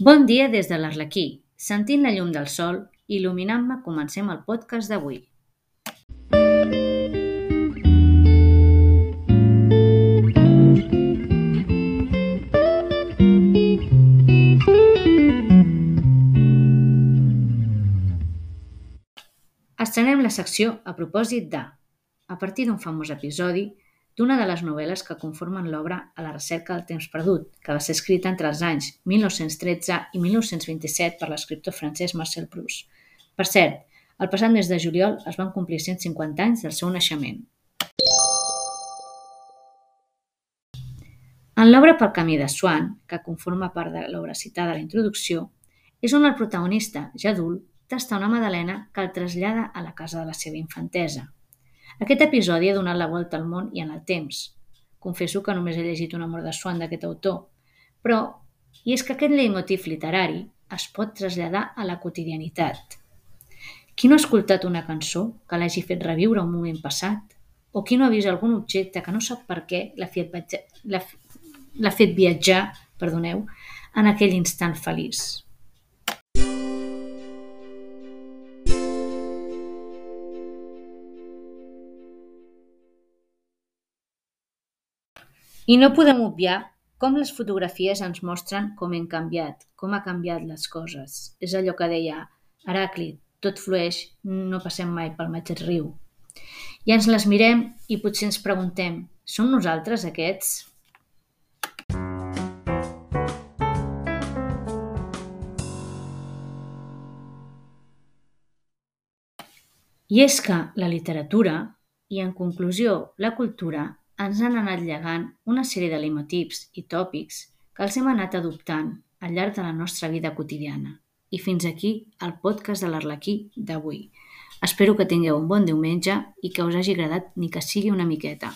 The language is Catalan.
Bon dia des de l'Arlequí. Sentint la llum del sol, il·luminant-me, comencem el podcast d'avui. Estrenem la secció a propòsit de, a partir d'un famós episodi, d'una de les novel·les que conformen l'obra A la recerca del temps perdut, que va ser escrita entre els anys 1913 i 1927 per l'escriptor francès Marcel Proust. Per cert, el passat mes de juliol es van complir 150 anys del seu naixement. En l'obra Pel camí de Swan, que conforma part de l'obra citada a la introducció, és on el protagonista, ja adult, tasta una Madalena que el trasllada a la casa de la seva infantesa. Aquest episodi ha donat la volta al món i en el temps. Confesso que només he llegit un amor de Swan d'aquest autor, però i és que aquest leitmotiv literari es pot traslladar a la quotidianitat. Qui no ha escoltat una cançó que l'hagi fet reviure un moment passat? O qui no ha vist algun objecte que no sap per què l'ha fet, l'ha fet viatjar perdoneu, en aquell instant feliç? I no podem obviar com les fotografies ens mostren com hem canviat, com ha canviat les coses. És allò que deia Heràclit, tot flueix, no passem mai pel mateix riu. I ens les mirem i potser ens preguntem, som nosaltres aquests? I és que la literatura, i en conclusió la cultura, ens han anat llegant una sèrie de leitmotivs i tòpics que els hem anat adoptant al llarg de la nostra vida quotidiana. I fins aquí el podcast de l'Arlequí d'avui. Espero que tingueu un bon diumenge i que us hagi agradat ni que sigui una miqueta.